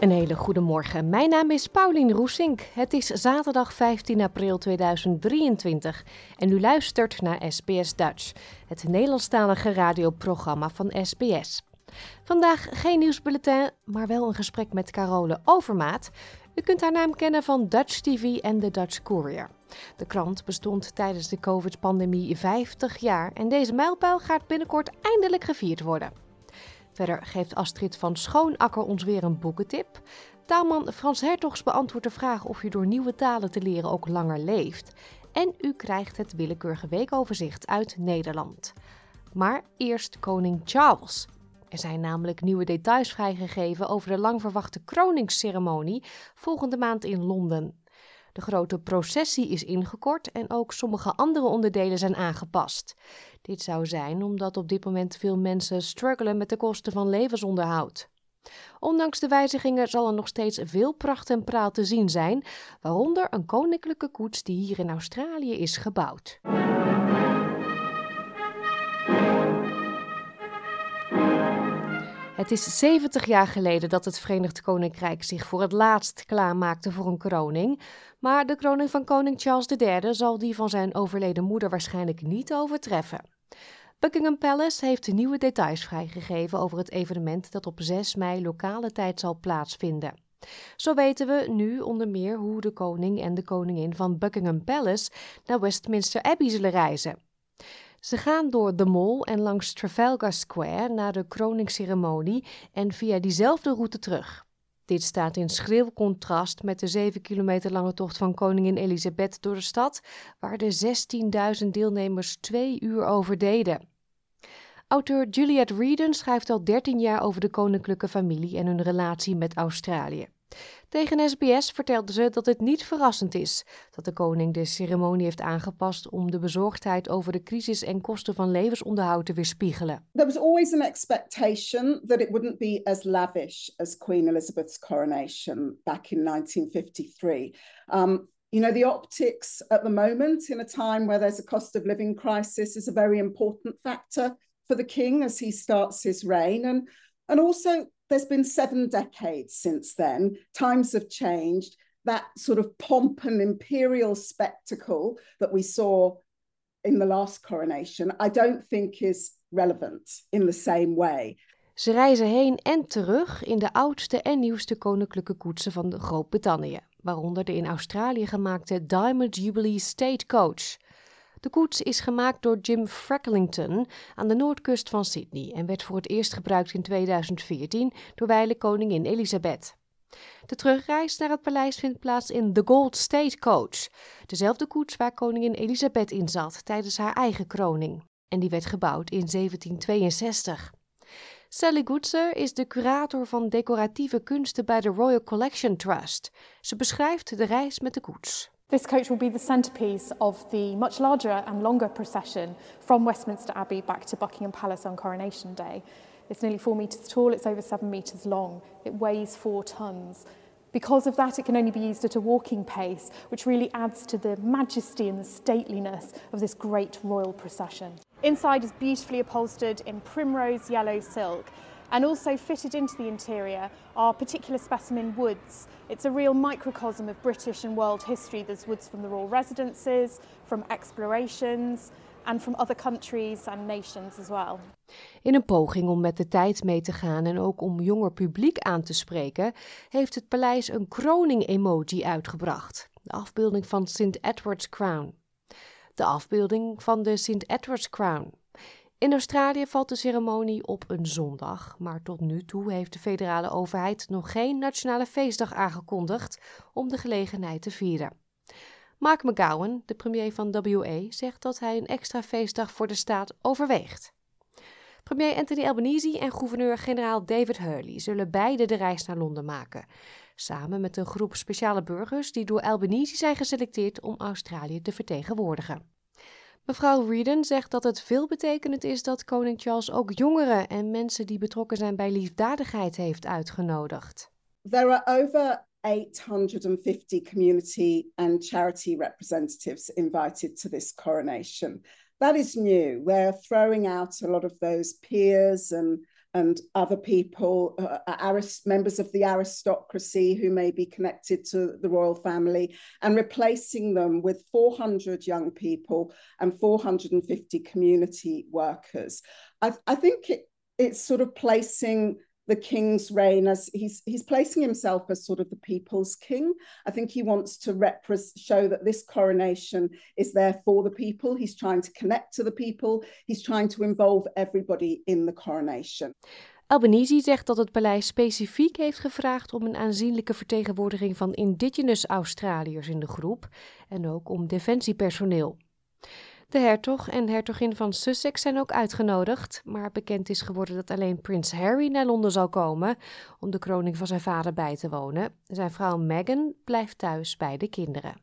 Een hele goede morgen. Mijn naam is Paulien Roesink. Het is zaterdag 15 april 2023 en u luistert naar SBS Dutch, het Nederlandstalige radioprogramma van SBS. Vandaag geen nieuwsbulletin, maar wel een gesprek met Carole Overmaat. U kunt haar naam kennen van Dutch TV en de Dutch Courier. De krant bestond tijdens de COVID-pandemie 50 jaar en deze mijlpaal gaat binnenkort eindelijk gevierd worden. Verder geeft Astrid van Schoonakker ons weer een boekentip. Taalman Frans Hertogs beantwoordt de vraag of je door nieuwe talen te leren ook langer leeft. En u krijgt het willekeurige weekoverzicht uit Nederland. Maar eerst koning Charles. Er zijn namelijk nieuwe details vrijgegeven over de lang verwachte kroningsceremonie volgende maand in Londen. De grote processie is ingekort en ook sommige andere onderdelen zijn aangepast. Dit zou zijn omdat op dit moment veel mensen struggelen met de kosten van levensonderhoud. Ondanks de wijzigingen zal er nog steeds veel pracht en praal te zien zijn, waaronder een koninklijke koets die hier in Australië is gebouwd. Het is 70 jaar geleden dat het Verenigd Koninkrijk zich voor het laatst klaarmaakte voor een kroning. Maar de kroning van koning Charles III zal die van zijn overleden moeder waarschijnlijk niet overtreffen. Buckingham Palace heeft nieuwe details vrijgegeven over het evenement dat op 6 mei lokale tijd zal plaatsvinden. Zo weten we nu onder meer hoe de koning en de koningin van Buckingham Palace naar Westminster Abbey zullen reizen. Ze gaan door de Mall en langs Trafalgar Square naar de kroningsceremonie en via diezelfde route terug. Dit staat in schril contrast met de 7 kilometer lange tocht van koningin Elisabeth door de stad, waar de 16.000 deelnemers twee uur over deden. Auteur Juliette Reeden schrijft al 13 jaar over de koninklijke familie en hun relatie met Australië. Tegen SBS vertelde ze dat het niet verrassend is dat de koning de ceremonie heeft aangepast om de bezorgdheid over de crisis en kosten van levensonderhoud te weerspiegelen. There was always an expectation that it wouldn't be as lavish as Queen Elizabeth's coronation back in 1953. Um, you know, the optics at the moment, in a time where there's a cost of living crisis, is a very important factor for the king as he starts his reign. And, and also, there's been seven decades since then. Times have changed. That sort of pomp and imperial spectacle that we saw in the last coronation, I don't think is relevant in the same way. Ze reizen heen en terug in de oudste en nieuwste koninklijke koetsen van Groot-Brittannië, waaronder de in Australië gemaakte Diamond Jubilee Stagecoach. De koets is gemaakt door Jim Frecklington aan de noordkust van Sydney en werd voor het eerst gebruikt in 2014 door koningin Elisabeth. De terugreis naar het paleis vindt plaats in The Gold State Coach, dezelfde koets waar koningin Elisabeth in zat tijdens haar eigen kroning. En die werd gebouwd in 1762. Sally Goodser is de curator van decoratieve kunsten bij de Royal Collection Trust. Ze beschrijft de reis met de koets. This coach will be the centrepiece of the much larger and longer procession from Westminster Abbey back to Buckingham Palace on Coronation Day. It's nearly four metres tall, it's over seven metres long, it weighs four tonnes. Because of that, it can only be used at a walking pace, which really adds to the majesty and the stateliness of this great royal procession. Inside is beautifully upholstered in primrose yellow silk, and also fitted into the interior are particular specimen woods. It's a real microcosm of British and world history. There's woods from the royal residences, from explorations, and from other countries and nations as well. In een poging om met de tijd mee te gaan en ook om jonger publiek aan te spreken, heeft het paleis een kroning-emoji uitgebracht. De afbeelding van St. Edward's Crown. De afbeelding van de St. Edward's Crown. In Australië valt de ceremonie op een zondag, maar tot nu toe heeft de federale overheid nog geen nationale feestdag aangekondigd om de gelegenheid te vieren. Mark McGowan, de premier van WA, zegt dat hij een extra feestdag voor de staat overweegt. Premier Anthony Albanese en gouverneur-generaal David Hurley zullen beide de reis naar Londen maken, samen met een groep speciale burgers die door Albanese zijn geselecteerd om Australië te vertegenwoordigen. Mevrouw Reeden zegt dat het veelbetekenend is dat koning Charles ook jongeren en mensen die betrokken zijn bij liefdadigheid heeft uitgenodigd. There are over 850 community and charity representatives invited to this coronation. That is new. We're throwing out a lot of those peers and and other people, uh, members of the aristocracy who may be connected to the royal family, and replacing them with 400 young people and 450 community workers. I, I think it, it's sort of placing the king's reign as he's he's placing himself as sort of the people's king. I think he wants to repre- show that this coronation is there for the people. He's trying to connect to the people. He's trying to involve everybody in the coronation. Albanese zegt dat het paleis specifiek heeft gevraagd om een aanzienlijke vertegenwoordiging van indigenous Australiërs in de groep en ook om defensiepersoneel. De hertog en hertogin van Sussex zijn ook uitgenodigd, maar bekend is geworden dat alleen prins Harry naar Londen zal komen om de kroning van zijn vader bij te wonen. Zijn vrouw Meghan blijft thuis bij de kinderen.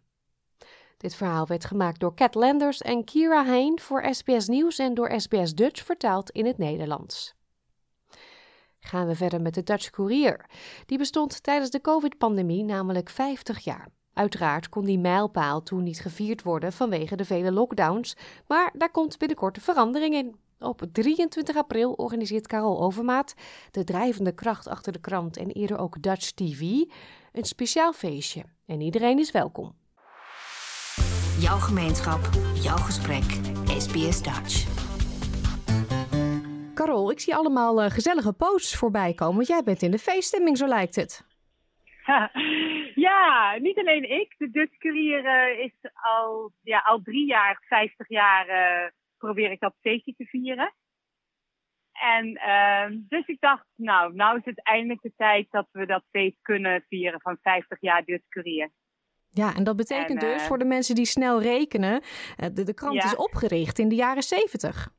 Dit verhaal werd gemaakt door Cat Landers en Kira Hein voor SBS Nieuws en door SBS Dutch vertaald in het Nederlands. Gaan we verder met de Dutch Courier. Die bestond tijdens de COVID-pandemie namelijk 50 jaar. Uiteraard kon die mijlpaal toen niet gevierd worden vanwege de vele lockdowns, maar daar komt binnenkort verandering in. Op 23 april organiseert Carol Overmaat, de drijvende kracht achter de krant en eerder ook Dutch TV, een speciaal feestje. En iedereen is welkom. Jouw gemeenschap, jouw gesprek, SBS Dutch. Carol, ik zie allemaal uh, gezellige posts voorbij komen, want jij bent in de feeststemming, zo lijkt het. Ja, niet alleen ik. De Dutch Courier uh, is al, ja, al drie jaar, 50 jaar, uh, probeer ik dat feestje te vieren. En uh, dus ik dacht, nou, nou is het eindelijk de tijd dat we dat feest kunnen vieren van 50 jaar Dutch Courier. Ja, en dat betekent en, dus voor de mensen die snel rekenen, de, de krant is opgericht in de jaren 70.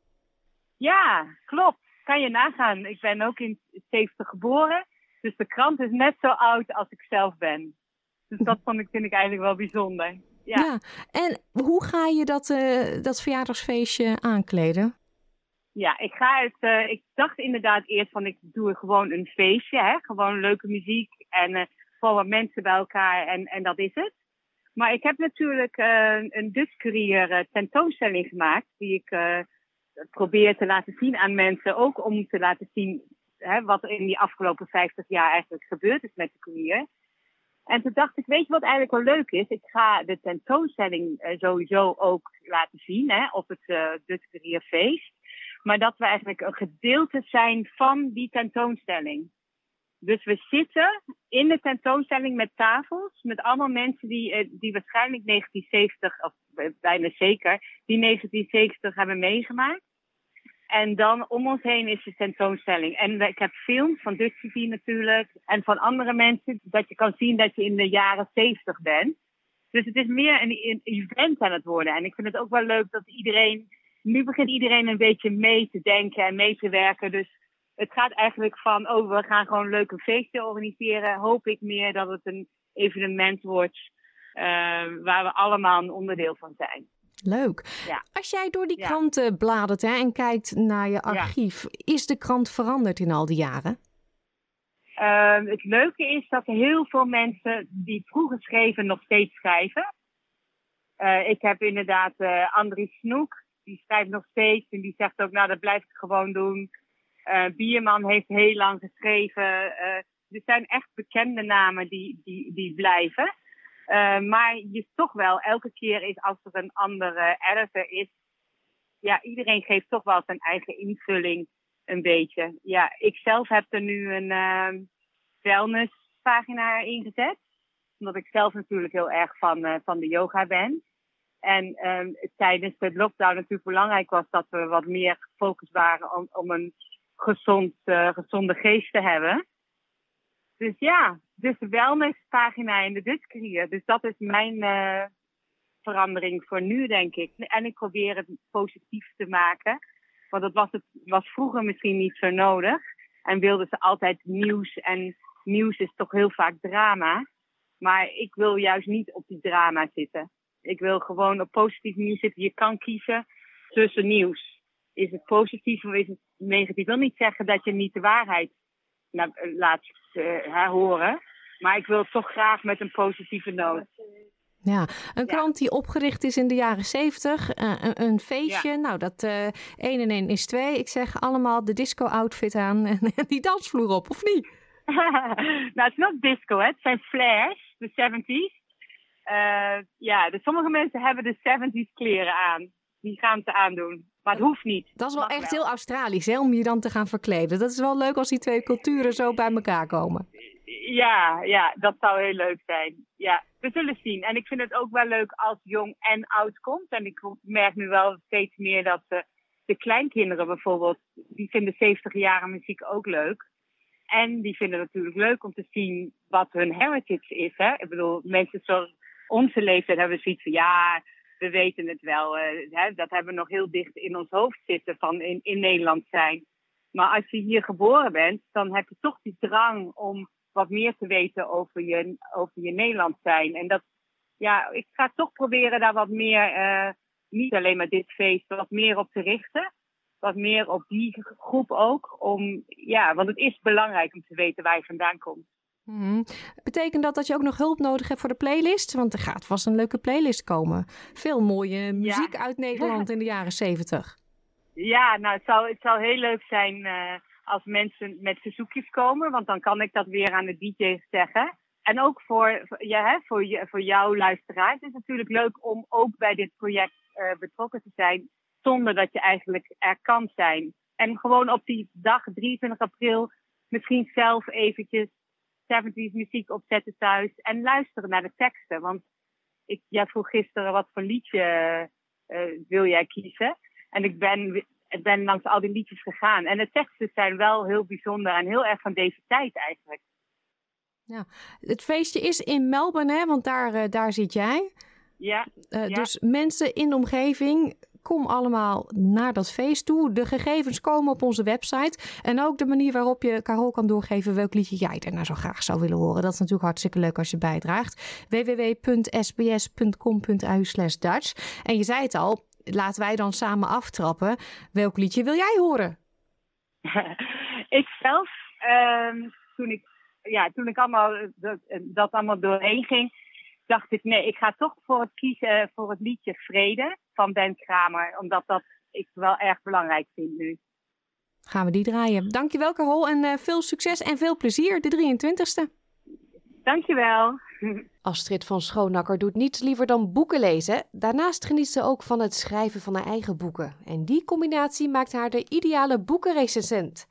Ja, klopt. Kan je nagaan. Ik ben ook in 70 geboren. Dus de krant is net zo oud als ik zelf ben. Dus dat vond ik, vind ik eigenlijk wel bijzonder. Ja. ja. En hoe ga je dat, uh, dat verjaardagsfeestje aankleden? Ja, ik ga het. Uh, ik dacht inderdaad eerst van ik doe gewoon een feestje, hè? gewoon leuke muziek en uh, voor wat mensen bij elkaar en, en dat is het. Maar ik heb natuurlijk een Dutch tentoonstelling gemaakt die ik probeer te laten zien aan mensen, ook om te laten zien hè, wat in die afgelopen 50 jaar eigenlijk gebeurd is met de courier. En toen dacht ik, weet je wat eigenlijk wel leuk is? Ik ga de tentoonstelling uh, sowieso ook laten zien hè, op het uh, Dutch Courier Feest. Maar dat we eigenlijk een gedeelte zijn van die tentoonstelling. Dus we zitten in de tentoonstelling met tafels, met allemaal mensen die, uh, die waarschijnlijk 1970, of bijna zeker, die 1970 hebben meegemaakt. En dan om ons heen is de tentoonstelling. En ik heb films van Dutch TV natuurlijk. En van andere mensen. Dat je kan zien dat je in de jaren 70 bent. Dus het is meer een, event aan het worden. En ik vind het ook wel leuk dat iedereen. Nu begint iedereen een beetje mee te denken en mee te werken. Dus het gaat eigenlijk van. Oh, we gaan gewoon leuk een feestje organiseren. Hoop ik meer dat het een evenement wordt. Uh, waar we allemaal een onderdeel van zijn. Leuk. Ja. Als jij door die kranten bladert hè, en kijkt naar je archief, is de krant veranderd in al die jaren? Uh, het leuke is dat heel veel mensen die vroeger schreven nog steeds schrijven. Uh, ik heb inderdaad uh, Andries Snoek, die schrijft nog steeds en die zegt ook, nou dat blijf ik gewoon doen. Uh, Bierman heeft heel lang geschreven. er zijn echt bekende namen die, die, die blijven. Uh, maar je toch wel, elke keer is als er een andere editor is, ja, iedereen geeft toch wel zijn eigen invulling een beetje. Ja, ik zelf heb er nu een uh, wellnesspagina ingezet. Omdat ik zelf natuurlijk heel erg van, uh, van de yoga ben. En ehm, tijdens de lockdown natuurlijk belangrijk was dat we wat meer gefocust waren om, om een gezond, uh, gezonde geest te hebben. Dus ja, dus de wellnesspagina in de Dutch Dus dat is mijn uh, verandering voor nu, denk ik. En ik probeer het positief te maken. Want dat was, het, was vroeger misschien niet zo nodig. En wilden ze altijd nieuws. En nieuws is toch heel vaak drama. Maar ik wil juist niet op die drama zitten. Ik wil gewoon op positief nieuws zitten. Je kan kiezen tussen nieuws. Is het positief of is het negatief? Ik wil niet zeggen dat je niet de waarheid laat uh, horen. Maar ik wil het toch graag met een positieve noot. Ja, een krant die opgericht is in de jaren zeventig. Uh, een, een, feestje, nou dat uh, 1 en 1 is 2. Ik zeg allemaal de disco-outfit aan en die dansvloer op, of niet? nou, het is not disco, hè. het zijn flares, de 70s. Uh, ja, dus sommige mensen hebben de 70s kleren aan. Die gaan ze aandoen. Maar het hoeft niet. Dat is wel echt heel Australisch, hè, om je dan te gaan verkleden. Dat is wel leuk als die twee culturen zo bij elkaar komen. Ja, ja, dat zou heel leuk zijn. Ja, we zullen zien. En ik vind het ook wel leuk als jong en oud komt. En ik merk nu wel steeds meer dat de, de kleinkinderen bijvoorbeeld, die vinden 70 jaren muziek ook leuk. En die vinden het natuurlijk leuk om te zien wat hun heritage is. Hè? Ik bedoel, mensen zoals onze leeftijd hebben zoiets van ja, we weten het wel. Uh, hè, dat hebben we nog heel dicht in ons hoofd zitten van in, in Nederland zijn. Maar als je hier geboren bent, dan heb je toch die drang om wat meer te weten over je, over je Nederland zijn. En dat, ja, ik ga toch proberen daar wat meer, uh, niet alleen maar dit feest, wat meer op te richten. Wat meer op die groep ook. Om, ja, want het is belangrijk om te weten waar je vandaan komt. Hmm. Betekent dat dat je ook nog hulp nodig hebt voor de playlist? Want er gaat vast een leuke playlist komen. Veel mooie muziek uit Nederland in de jaren zeventig. Ja, nou, het zou, het zou heel leuk zijn uh, als mensen met verzoekjes komen. Want dan kan ik dat weer aan de DJ's zeggen. En ook voor, ja, hè, voor, je, voor jouw luisteraar. Het is natuurlijk leuk om ook bij dit project uh, betrokken te zijn. Zonder dat je eigenlijk er kan zijn. En gewoon op die dag, 23 april, misschien zelf eventjes 70s muziek opzetten thuis en luisteren naar de teksten. Want ik, jij vroeg gisteren wat voor liedje uh, wil jij kiezen. En ik ben, ik ben langs al die liedjes gegaan. En de teksten zijn wel heel bijzonder en heel erg van deze tijd eigenlijk. Ja, het feestje is in Melbourne, hè? want daar, uh, daar zit jij. Ja, uh, ja, Dus mensen in de omgeving, Kom allemaal naar dat feest toe. De gegevens komen op onze website. En ook de manier waarop je Carol kan doorgeven welk liedje jij er nou zo graag zou willen horen. Dat is natuurlijk hartstikke leuk als je bijdraagt. www.sbs.com.au Dutch. En je zei het al, laten wij dan samen aftrappen. Welk liedje wil jij horen? ik zelf, uh, toen ik ja, toen ik allemaal dat, dat allemaal doorheen ging, dacht ik, nee, ik ga toch voor het kiezen voor het liedje Vrede van Ben Kramer. Omdat dat ik wel erg belangrijk vind nu. Gaan we die draaien. Dankjewel Carol en uh, veel succes en veel plezier de 23ste. Dankjewel. Astrid van Schoonakker doet niets liever dan boeken lezen. Daarnaast geniet ze ook van het schrijven van haar eigen boeken. En die combinatie maakt haar de ideale boekenrecensent.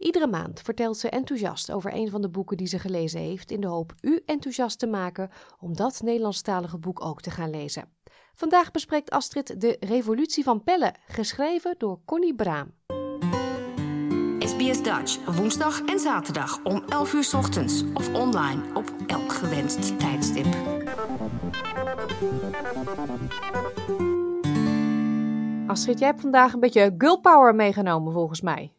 Iedere maand vertelt ze enthousiast over een van de boeken die ze gelezen heeft, in de hoop u enthousiast te maken om dat Nederlandstalige boek ook te gaan lezen. Vandaag bespreekt Astrid de Revolutie van Pelle, geschreven door Connie Braam. SBS Dutch, woensdag en zaterdag om 11 uur ochtends of online op elk gewenst tijdstip. Astrid, jij hebt vandaag een beetje girl power meegenomen volgens mij.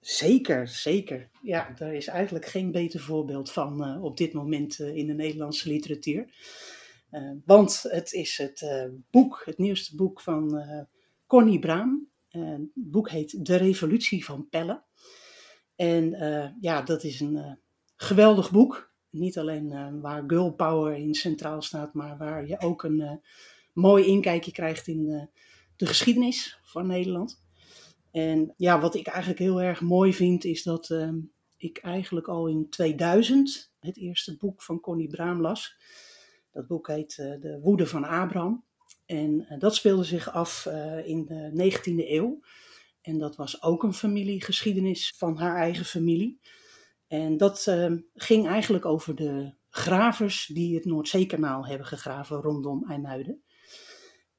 Zeker, zeker. Ja, daar is eigenlijk geen beter voorbeeld van uh, op dit moment uh, in de Nederlandse literatuur. Uh, want het is het boek, het nieuwste boek van Connie Braam. het boek heet De Revolutie van Pelle. En ja, dat is een geweldig boek. Niet alleen waar girl power in centraal staat, maar waar je ook een mooi inkijkje krijgt in de geschiedenis van Nederland. En ja, wat ik eigenlijk heel erg mooi vind, is dat uh, ik eigenlijk al in 2000 het eerste boek van Connie Braam las. Dat boek heet uh, De Woede van Abraham. En uh, dat speelde zich af eh, in de 19e eeuw. En dat was ook een familiegeschiedenis van haar eigen familie. En dat ehm, ging eigenlijk over de gravers die het Noordzeekanaal hebben gegraven rondom IJmuiden.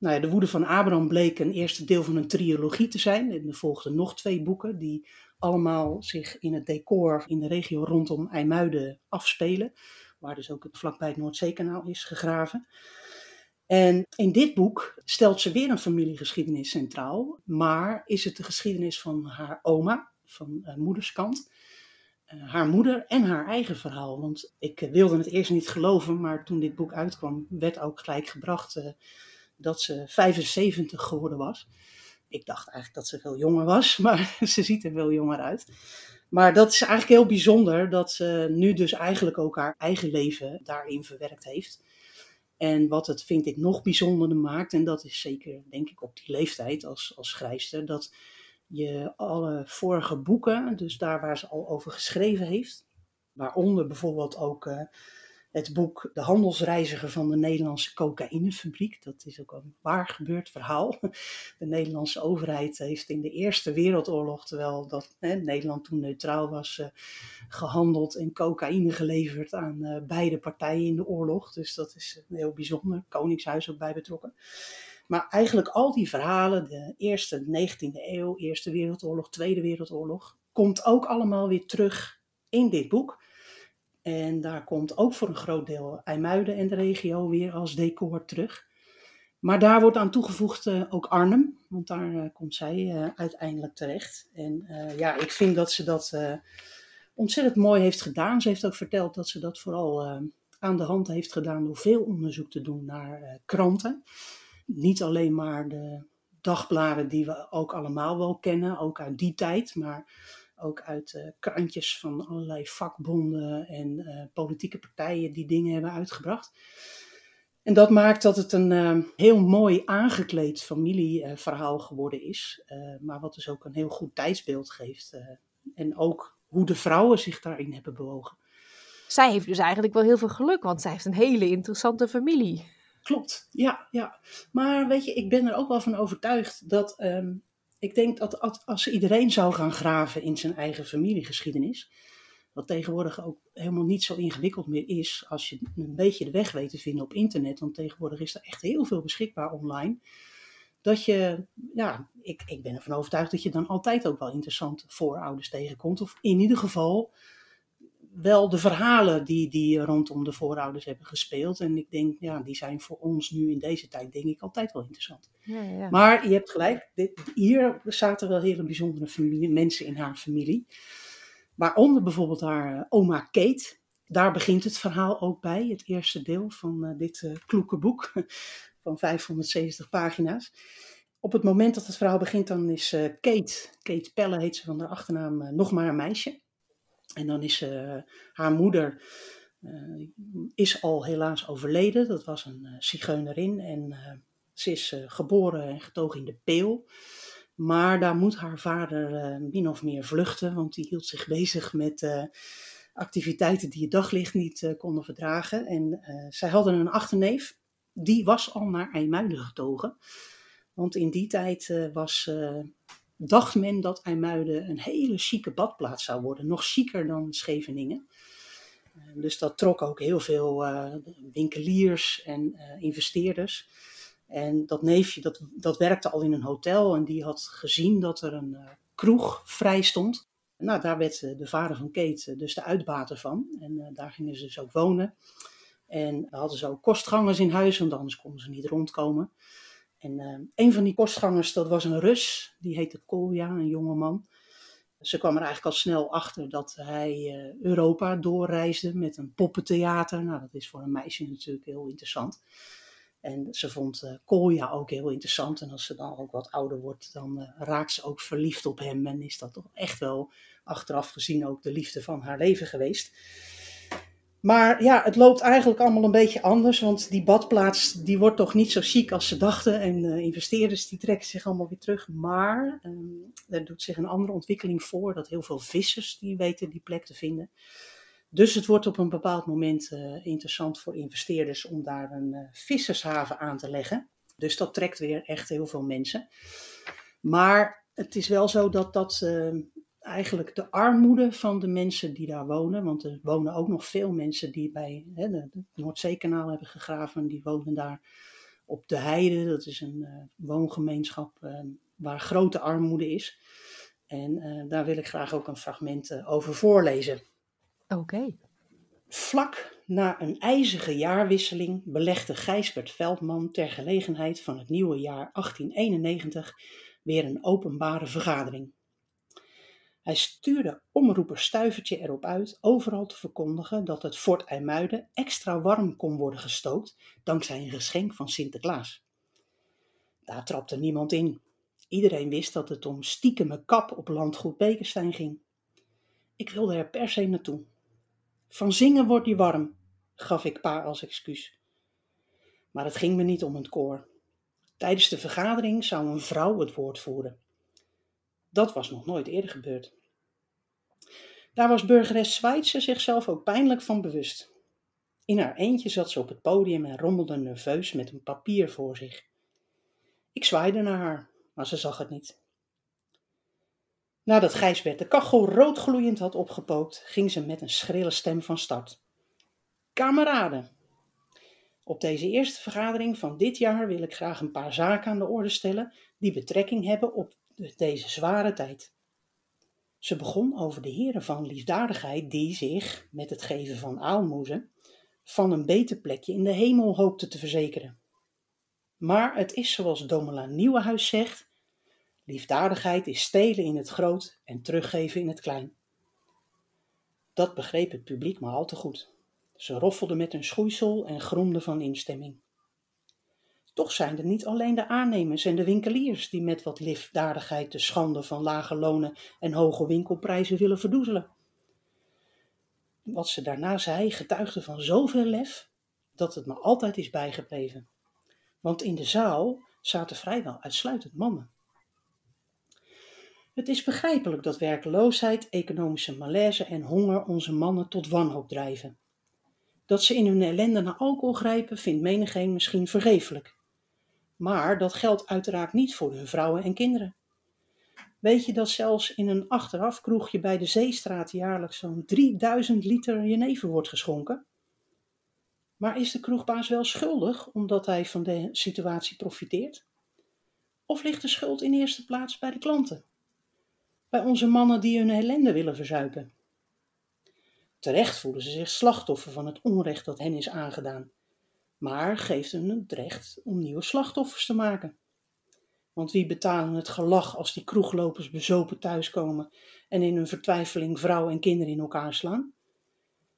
Nou ja, de Woede van Abraham bleek een eerste deel van een trilogie te zijn. En er volgden nog twee boeken die allemaal zich in het decor in de regio rondom IJmuiden afspelen. Waar dus ook het vlakbij het Noordzeekanaal is gegraven. En in dit boek stelt ze weer een familiegeschiedenis centraal, maar is het de geschiedenis van haar oma, van uh, moederskant, uh, haar moeder en haar eigen verhaal. Want ik uh, wilde het eerst niet geloven, maar toen dit boek uitkwam, werd ook gelijk gebracht dat ze 75 geworden was. Ik dacht eigenlijk dat ze veel jonger was, maar ze ziet er veel jonger uit. Maar dat is eigenlijk heel bijzonder dat ze nu dus eigenlijk ook haar eigen leven daarin verwerkt heeft. En wat het, vind ik, nog bijzonderder maakt, en dat is zeker, denk ik, op die leeftijd als, als schrijfster, dat je alle vorige boeken, dus daar waar ze al over geschreven heeft, waaronder bijvoorbeeld ook uh, het boek De Handelsreiziger van de Nederlandse Cocaïnefabriek. Dat is ook een waar gebeurd verhaal. De Nederlandse overheid heeft in de Eerste Wereldoorlog, terwijl dat, hè, Nederland toen neutraal was, uh, gehandeld en cocaïne geleverd aan uh, beide partijen in de oorlog. Dus dat is heel bijzonder. Koningshuis ook bij betrokken. Maar eigenlijk al die verhalen, de eerste 19e eeuw, Eerste Wereldoorlog, Tweede Wereldoorlog, komt ook allemaal weer terug in dit boek. En daar komt ook voor een groot deel IJmuiden en de regio weer als decor terug. Maar daar wordt aan toegevoegd uh, ook Arnhem, want daar uh, komt zij uh, uiteindelijk terecht. En ja, ik vind dat ze dat ontzettend mooi heeft gedaan. Ze heeft ook verteld dat ze dat vooral aan de hand heeft gedaan door veel onderzoek te doen naar kranten. Niet alleen maar de dagbladen die we ook allemaal wel kennen, ook uit die tijd, maar ook uit krantjes van allerlei vakbonden en uh, politieke partijen die dingen hebben uitgebracht. En dat maakt dat het een uh, heel mooi aangekleed familieverhaal geworden is, maar wat dus ook een heel goed tijdsbeeld geeft. en ook hoe de vrouwen zich daarin hebben bewogen. Zij heeft dus eigenlijk wel heel veel geluk, want zij heeft een hele interessante familie. Klopt, ja, ja. Maar weet je, ik ben er ook wel van overtuigd dat um, ik denk dat als iedereen zou gaan graven in zijn eigen familiegeschiedenis, wat tegenwoordig ook helemaal niet zo ingewikkeld meer is als je een beetje de weg weet te vinden op internet, want tegenwoordig is er echt heel veel beschikbaar online, dat je, ja, ik, ik ben ervan overtuigd dat je dan altijd ook wel interessante voorouders tegenkomt, of in ieder geval wel de verhalen die, die rondom de voorouders hebben gespeeld. En ik denk, ja, die zijn voor ons nu in deze tijd, denk ik, altijd wel interessant. Ja, ja. Maar je hebt gelijk, dit, hier zaten wel hele bijzondere familie, mensen in haar familie. Waaronder bijvoorbeeld haar uh, oma Kate. Daar begint het verhaal ook bij, het eerste deel van uh, dit uh, kloeke boek van 570 pagina's. Op het moment dat het verhaal begint, dan is Kate, Kate Pelle heet ze van haar achternaam, nog maar een meisje. En dan is uh, haar moeder uh, is al helaas overleden. Dat was een uh, zigeunerin en ze is geboren en getogen in de Peel. Maar daar moet haar vader min of meer vluchten, want die hield zich bezig met activiteiten die het daglicht niet konden verdragen. En zij hadden een achterneef, die was al naar IJmuiden getogen. Want in die tijd was dacht men dat IJmuiden een hele chique badplaats zou worden. Nog chiquer dan Scheveningen. Uh, dus dat trok ook heel veel uh, winkeliers en uh, investeerders. En dat neefje, dat, dat werkte al in een hotel en die had gezien dat er een kroeg vrij stond. Nou, daar werd de vader van Kate dus de uitbater van. En daar gingen ze dus ook wonen. En hadden ze ook kostgangers in huis, want anders konden ze niet rondkomen. En uh, een van die kostgangers, dat was een Rus, die heette Kolja, een jonge man. Ze kwam er eigenlijk al snel achter dat hij uh, Europa doorreisde met een poppentheater. Nou, dat is voor een meisje natuurlijk heel interessant. En ze vond uh, Kolja ook heel interessant. En als ze dan ook wat ouder wordt, dan raakt ze ook verliefd op hem. En is dat toch echt wel achteraf gezien ook de liefde van haar leven geweest. Maar ja, het loopt eigenlijk allemaal een beetje anders, want die badplaats die wordt toch niet zo chic als ze dachten. En uh, investeerders die trekken zich allemaal weer terug. Maar um, er doet zich een andere ontwikkeling voor, dat heel veel vissers die weten die plek te vinden. Dus het wordt op een bepaald moment uh, interessant voor investeerders om daar een uh, vissershaven aan te leggen. Dus dat trekt weer echt heel veel mensen. Maar het is wel zo dat dat ehm, eigenlijk de armoede van de mensen die daar wonen. Want er wonen ook nog veel mensen die bij hè, het Noordzeekanaal hebben gegraven. Die wonen daar op de Heide. Dat is een uh, woongemeenschap uh, waar grote armoede is. En uh, daar wil ik graag ook een fragment over voorlezen. Oké. Okay. Vlak na een ijzige jaarwisseling belegde Gijsbert Veldman ter gelegenheid van het nieuwe jaar 1891 weer een openbare vergadering. Hij stuurde omroeper Stuivertje erop uit overal te verkondigen dat het Fort IJmuiden extra warm kon worden gestookt dankzij een geschenk van Sinterklaas. Daar trapte niemand in. Iedereen wist dat het om stiekeme kap op landgoed Bekenstein ging. Ik wilde er per se naartoe. Van zingen wordt die warm, gaf ik pa als excuus. Maar het ging me niet om het koor. Tijdens de vergadering zou een vrouw het woord voeren. Dat was nog nooit eerder gebeurd. Daar was burgeres Zweitse zichzelf ook pijnlijk van bewust. In haar eentje zat ze op het podium en rommelde nerveus met een papier voor zich. Ik zwaaide naar haar, maar ze zag het niet. Nadat Gijsbert de kachel roodgloeiend had opgepookt, ging ze met een schrille stem van start. Kameraden, op deze eerste vergadering van dit jaar wil ik graag een paar zaken aan de orde stellen die betrekking hebben op deze zware tijd. Ze begon over de heren van liefdadigheid die zich, met het geven van aalmoezen, van een beter plekje in de hemel hoopten te verzekeren. Maar het is zoals Domela Nieuwenhuis zegt, liefdadigheid is stelen in het groot en teruggeven in het klein. Dat begreep het publiek maar al te goed. Ze roffelden met hun schoeisel en gromden van instemming. Toch zijn het niet alleen de aannemers en de winkeliers die met wat liefdadigheid de schande van lage lonen en hoge winkelprijzen willen verdoezelen. Wat ze daarna zei getuigde van zoveel lef dat het me altijd is bijgebleven. Want in de zaal zaten vrijwel uitsluitend mannen. Het is begrijpelijk dat werkloosheid, economische malaise en honger onze mannen tot wanhoop drijven. Dat ze in hun ellende naar alcohol grijpen, vindt menigeen misschien vergeeflijk. Maar dat geldt uiteraard niet voor hun vrouwen en kinderen. Weet je dat zelfs in een achterafkroegje bij de Zeestraat jaarlijks zo'n 3000 liter jenever wordt geschonken? Maar is de kroegbaas wel schuldig omdat hij van de situatie profiteert? Of ligt de schuld in eerste plaats bij de klanten? Bij onze mannen die hun ellende willen verzuipen? Terecht voelen ze zich slachtoffer van het onrecht dat hen is aangedaan, maar geeft hen het recht om nieuwe slachtoffers te maken. Want wie betalen het gelach als die kroeglopers bezopen thuiskomen en in hun vertwijfeling vrouw en kinderen in elkaar slaan?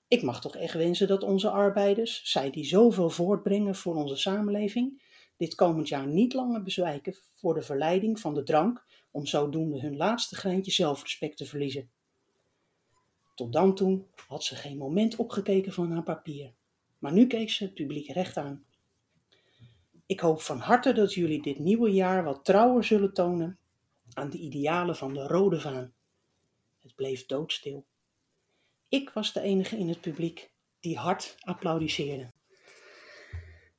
Ik mag toch echt wensen dat onze arbeiders, zij die zoveel voortbrengen voor onze samenleving, dit komend jaar niet langer bezwijken voor de verleiding van de drank om zodoende hun laatste greintje zelfrespect te verliezen. Tot dan toe had ze geen moment opgekeken van haar papier, maar nu keek ze het publiek recht aan. Ik hoop van harte dat jullie dit nieuwe jaar wat trouwer zullen tonen aan de idealen van de rode vaan. Het bleef doodstil. Ik was de enige in het publiek die hard applaudisseerde.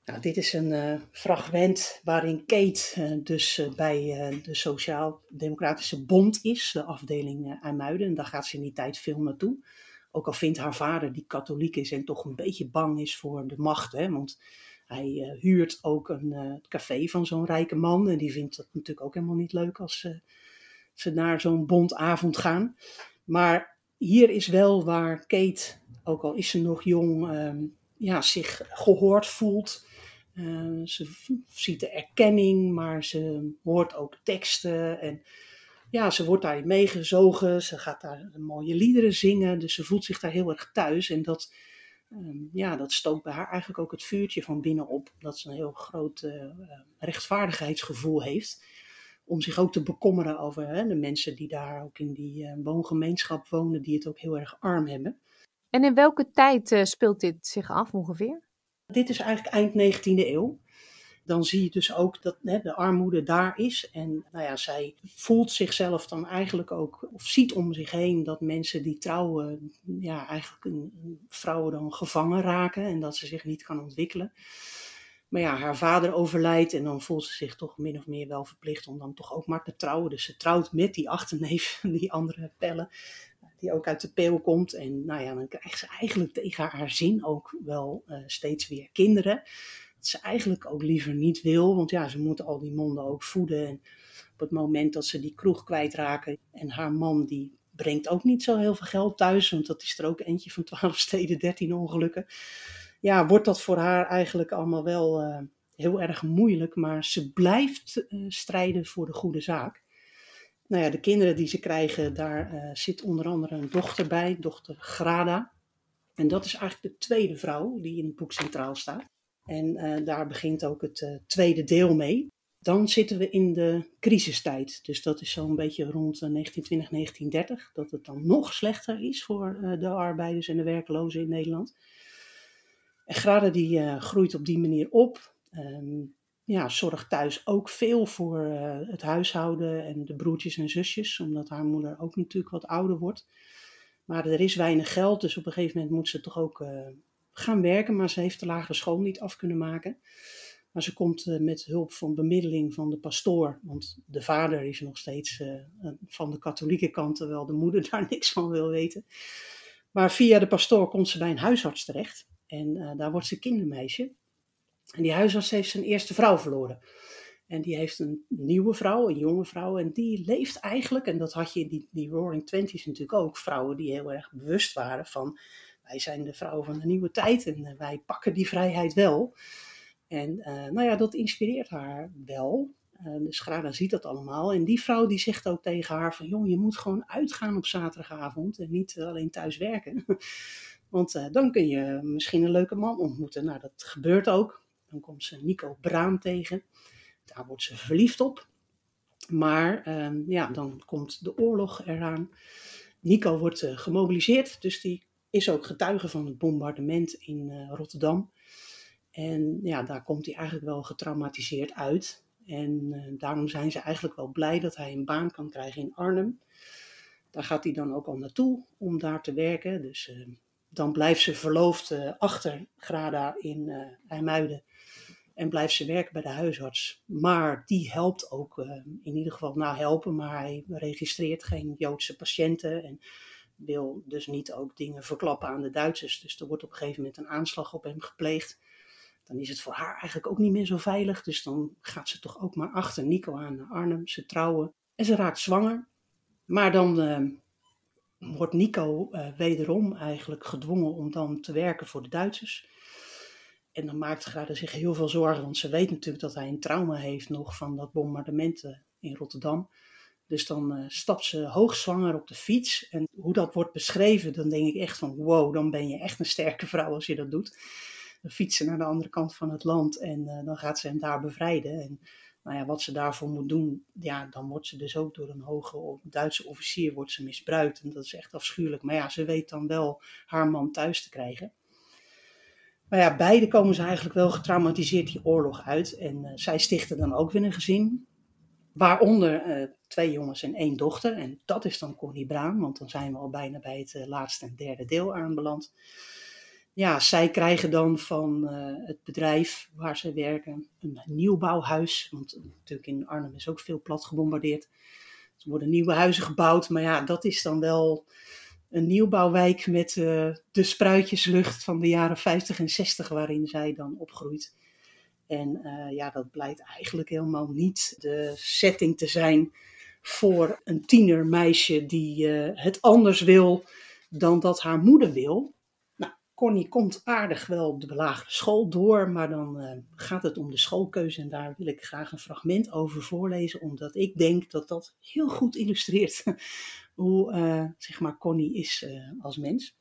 Nou, dit is een uh, fragment waarin Kate uh, dus uh, bij de Sociaal-Democratische Bond is, de afdeling IJmuiden. En daar gaat ze in die tijd veel naartoe. Ook al vindt haar vader, die katholiek is en toch een beetje bang is voor de macht. Hè, want hij huurt ook een café van zo'n rijke man. En die vindt dat natuurlijk ook helemaal niet leuk als ze naar zo'n bondavond gaan. Maar hier is wel waar Kate, ook al is ze nog jong, ehm, ja, zich gehoord voelt. Uh, ze ziet de erkenning, maar ze hoort ook teksten. En ja, ze wordt daarin meegezogen. Ze gaat daar mooie liederen zingen. Dus ze voelt zich daar heel erg thuis. En dat, um, ja, dat stookt bij haar eigenlijk ook het vuurtje van binnen op. Dat ze een heel groot uh, rechtvaardigheidsgevoel heeft. Om zich ook te bekommeren over hè, de mensen die daar ook in die uh, woongemeenschap wonen, die het ook heel erg arm hebben. En in welke tijd speelt dit zich af ongeveer? Dit is eigenlijk eind 19e eeuw. Dan zie je dus ook dat hè, de armoede daar is. En nou ja, zij voelt zichzelf dan eigenlijk ook, of ziet om zich heen dat mensen die trouwen, ja, eigenlijk een, vrouwen dan gevangen raken en dat ze zich niet kan ontwikkelen. Maar ja, haar vader overlijdt en dan voelt ze zich toch min of meer wel verplicht om dan toch ook maar te trouwen. Dus ze trouwt met die achterneef, die andere pellen die ook uit de peel komt. En nou ja, dan krijgt ze eigenlijk tegen haar zin ook wel uh, steeds weer kinderen. Ze eigenlijk ook liever niet wil. Want ja, ze moeten al die monden ook voeden. En op het moment dat ze die kroeg kwijtraken en haar man die brengt ook niet zo heel veel geld thuis, want dat is er ook eentje van 12 steden, 13 ongelukken. Ja, wordt dat voor haar eigenlijk allemaal wel uh, heel erg moeilijk, maar ze blijft uh, strijden voor de goede zaak. Nou ja, de kinderen die ze krijgen, daar uh, zit onder andere een dochter bij, dochter Grada. En dat is eigenlijk de tweede vrouw die in het boek centraal staat. En daar begint ook het tweede deel mee. Dan zitten we in de crisistijd. Dus dat is zo'n beetje rond 1920, 1930. Dat het dan nog slechter is voor de arbeiders en de werklozen in Nederland. En Grada die groeit op die manier op. Um, ja, zorgt thuis ook veel voor het huishouden en de broertjes en zusjes. Omdat haar moeder ook natuurlijk wat ouder wordt. Maar er is weinig geld, dus op een gegeven moment moet ze toch ook gaan werken. Maar ze heeft de lagere school niet af kunnen maken. Maar ze komt uh, met hulp van bemiddeling van de pastoor, want de vader is nog steeds uh, van de katholieke kant, terwijl de moeder daar niks van wil weten. Maar via de pastoor komt ze bij een huisarts terecht en uh, daar wordt ze kindermeisje. En die huisarts heeft zijn eerste vrouw verloren. En die heeft een nieuwe vrouw, een jonge vrouw. En die leeft eigenlijk, en dat had je in die, die Roaring Twenties natuurlijk ook, vrouwen die heel erg bewust waren van wij zijn de vrouwen van de nieuwe tijd en wij pakken die vrijheid wel. En uh, nou ja, dat inspireert haar wel. Uh, dus Grada ziet dat allemaal. En die vrouw die zegt ook tegen haar van... ...jong, je moet gewoon uitgaan op zaterdagavond en niet alleen thuis werken. Want dan kun je misschien een leuke man ontmoeten. Nou, dat gebeurt ook. Dan komt ze Nico Braam tegen. Daar wordt ze verliefd op. Maar ehm, ja, dan komt de oorlog eraan. Nico wordt gemobiliseerd, dus die is ook getuige van het bombardement in Rotterdam. En ja, daar komt hij eigenlijk wel getraumatiseerd uit. En uh, daarom zijn ze eigenlijk wel blij dat hij een baan kan krijgen in Arnhem. Daar gaat hij dan ook al naartoe om daar te werken. Dus uh, dan blijft ze verloofd uh, achter Grada in IJmuiden. En blijft ze werken bij de huisarts. Maar die helpt ook, in ieder geval nou helpen, maar hij registreert geen Joodse patiënten. En wil dus niet ook dingen verklappen aan de Duitsers. Dus er wordt op een gegeven moment een aanslag op hem gepleegd dan is het voor haar eigenlijk ook niet meer zo veilig. Dus dan gaat ze toch ook maar achter Nico aan naar Arnhem. Ze trouwen en ze raakt zwanger. Maar dan uh, wordt Nico uh, wederom eigenlijk gedwongen om dan te werken voor de Duitsers. En dan maakt Grada zich heel veel zorgen, want ze weet natuurlijk dat hij een trauma heeft nog van dat bombardement uh, in Rotterdam. Dus dan stapt ze hoogzwanger op de fiets. En hoe dat wordt beschreven, dan denk ik echt van wow, dan ben je echt een sterke vrouw als je dat doet fietsen naar de andere kant van het land en uh, dan gaat ze hem daar bevrijden. En nou ja, wat ze daarvoor moet doen, ja, dan wordt ze dus ook door een hoge Duitse officier wordt ze misbruikt. En dat is echt afschuwelijk. Maar ja, ze weet dan wel haar man thuis te krijgen. Maar ja, beide komen ze eigenlijk wel getraumatiseerd die oorlog uit. En uh, zij stichten dan ook weer een gezin. Waaronder twee jongens en één dochter. En dat is dan Connie Braan, want dan zijn we al bijna bij het uh, laatste en derde deel aanbeland ja, zij krijgen dan van uh, het bedrijf waar ze werken een nieuwbouwhuis. Want natuurlijk in Arnhem is ook veel plat gebombardeerd. Er worden nieuwe huizen gebouwd, maar ja, dat is dan wel een nieuwbouwwijk met uh, de spruitjeslucht van de jaren 50 en 60 waarin zij dan opgroeit. En ja, dat blijkt eigenlijk helemaal niet de setting te zijn voor een tienermeisje die het anders wil dan dat haar moeder wil. Connie komt aardig wel op de lagere school door, maar dan uh, gaat het om de schoolkeuze en daar wil ik graag een fragment over voorlezen, omdat ik denk dat dat heel goed illustreert hoe uh, zeg maar Connie is als mens.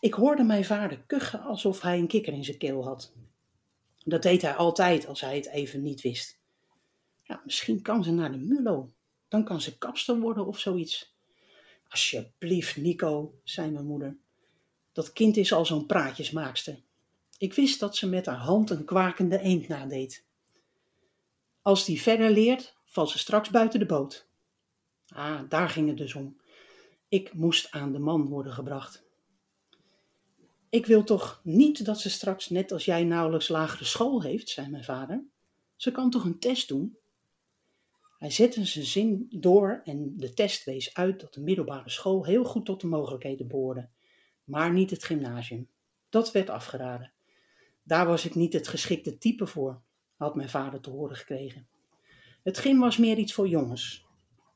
Ik hoorde mijn vader kuchen alsof hij een kikker in zijn keel had. Dat deed hij altijd als hij het even niet wist. Ja, misschien kan ze naar de Mullo. Dan kan ze kapster worden of zoiets. Alsjeblieft, Nico, zei mijn moeder. Dat kind is al zo'n praatjesmaakster. Ik wist dat ze met haar hand een kwakende eend nadeed. Als die verder leert, valt ze straks buiten de boot. Ah, daar ging het dus om. Ik moest aan de man worden gebracht. Ik wil toch niet dat ze straks net als jij nauwelijks lagere school heeft, zei mijn vader. Ze kan toch een test doen? Hij zette zijn zin door en de test wees uit dat de middelbare school heel goed tot de mogelijkheden behoorde maar niet het gymnasium. Dat werd afgeraden. Daar was ik niet het geschikte type voor, had mijn vader te horen gekregen. Het gym was meer iets voor jongens.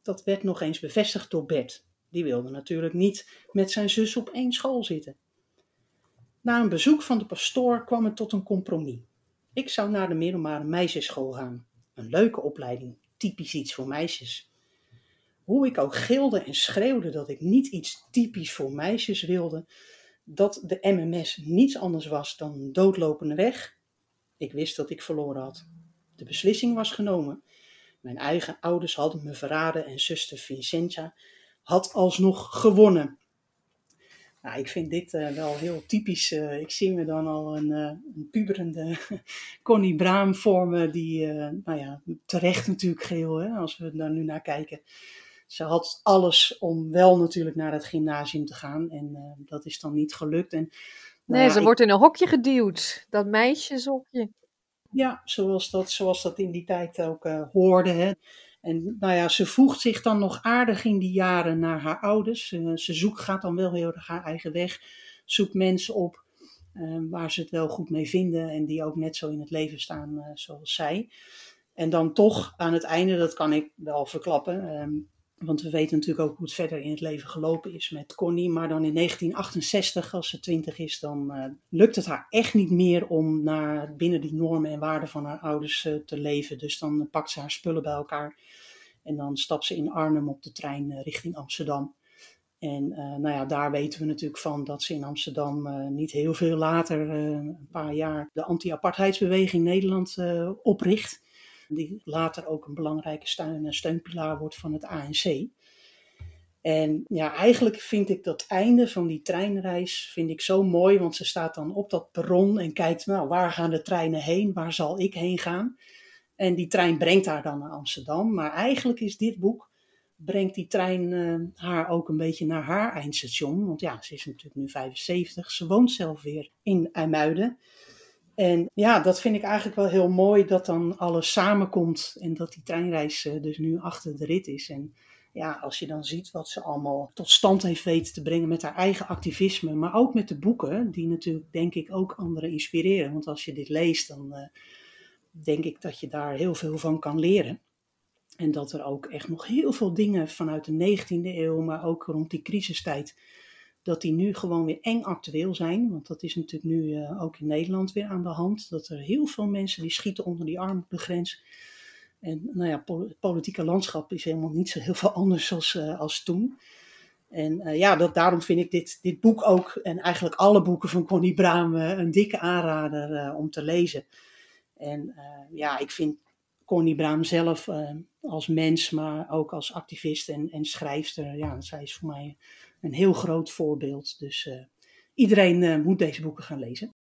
Dat werd nog eens bevestigd door Bert. Die wilde natuurlijk niet met zijn zus op één school zitten. Na een bezoek van de pastoor kwam het tot een compromis. Ik zou naar de middelbare meisjesschool gaan. Een leuke opleiding, typisch iets voor meisjes. Hoe ik ook gilde en schreeuwde dat ik niet iets typisch voor meisjes wilde, dat de MMS niets anders was dan een doodlopende weg. Ik wist dat ik verloren had. De beslissing was genomen. Mijn eigen ouders hadden me verraden en zuster Vincentia had alsnog gewonnen. Nou, ik vind dit uh, wel heel typisch. Uh, ik zie me dan al een, uh, een puberende Connie Braam vormen, die, nou ja, terecht natuurlijk geheel, hè, als we daar nu naar kijken. Ze had alles om wel natuurlijk naar het gymnasium te gaan en dat is dan niet gelukt. En, nou nee, ze wordt in een hokje geduwd, dat meisjeshokje. Ja, zoals dat, zoals dat in die tijd ook hoorde. Hè. En nou ja, ze voegt zich dan nog aardig in die jaren naar haar ouders. Ze zoekt, gaat dan wel erg haar eigen weg. Zoekt mensen op uh, waar ze het wel goed mee vinden en die ook net zo in het leven staan uh, zoals zij. En dan toch aan het einde, dat kan ik wel verklappen. Want we weten natuurlijk ook hoe het verder in het leven gelopen is met Connie. Maar dan in 1968, als ze 20 is, dan lukt het haar echt niet meer om naar, binnen die normen en waarden van haar ouders te leven. Dus dan pakt ze haar spullen bij elkaar en dan stapt ze in Arnhem op de trein eh, richting Amsterdam. En nou ja, daar weten we natuurlijk van dat ze in Amsterdam niet heel veel later, een paar jaar, de anti-apartheidsbeweging Nederland opricht. Die later ook een belangrijke steun, steunpilaar wordt van het ANC. En ja, eigenlijk vind ik dat einde van die treinreis vind ik zo mooi, want ze staat dan op dat perron en kijkt, nou, waar gaan de treinen heen? Waar zal ik heen gaan? En die trein brengt haar dan naar Amsterdam. Maar eigenlijk is dit boek, brengt die trein uh, haar ook een beetje naar haar eindstation. Want ja, ze is natuurlijk nu 75. Ze woont zelf weer in IJmuiden. En ja, dat vind ik eigenlijk wel heel mooi dat dan alles samenkomt. En dat die treinreis uh, dus nu achter de rit is. En ja, als je dan ziet wat ze allemaal tot stand heeft weten te brengen met haar eigen activisme. Maar ook met de boeken, die natuurlijk denk ik ook anderen inspireren. Want als je dit leest, dan... Uh, denk ik dat je daar heel veel van kan leren. En dat er ook echt nog heel veel dingen vanuit de 19e eeuw, maar ook rond die crisistijd, dat die nu gewoon weer eng actueel zijn. Want dat is natuurlijk nu uh, ook in Nederland weer aan de hand. Dat er heel veel mensen die schieten onder die armoedegrens. En nou ja, het politieke landschap is helemaal niet zo heel veel anders als, uh, als toen. En uh, ja, dat, daarom vind ik dit, dit boek ook, en eigenlijk alle boeken van Connie Braam, een dikke aanrader om te lezen. En ja, ik vind Connie Braam zelf als mens, maar ook als activist en, en schrijfster, ja, zij is voor mij een heel groot voorbeeld. Dus uh, iedereen moet deze boeken gaan lezen.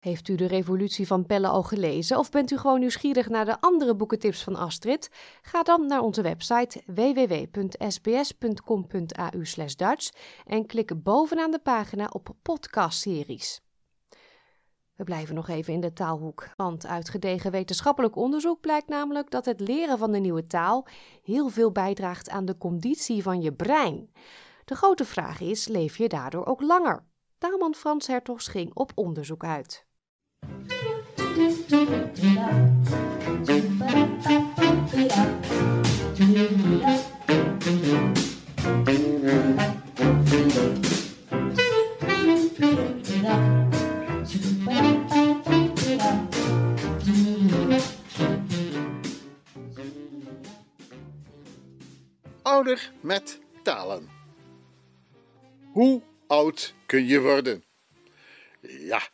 Heeft u de Revolutie van Pelle al gelezen of bent u gewoon nieuwsgierig naar de andere boekentips van Astrid? Ga dan naar onze website www.sbs.com.au/dutch en klik bovenaan de pagina op podcastseries. We blijven nog even in de taalhoek, want uit gedegen wetenschappelijk onderzoek blijkt namelijk dat het leren van de nieuwe taal heel veel bijdraagt aan de conditie van je brein. De grote vraag is: leef je daardoor ook langer? Taalman Frans Hertogs ging op onderzoek uit. ouder met talen. Hoe oud kun je worden? Ja,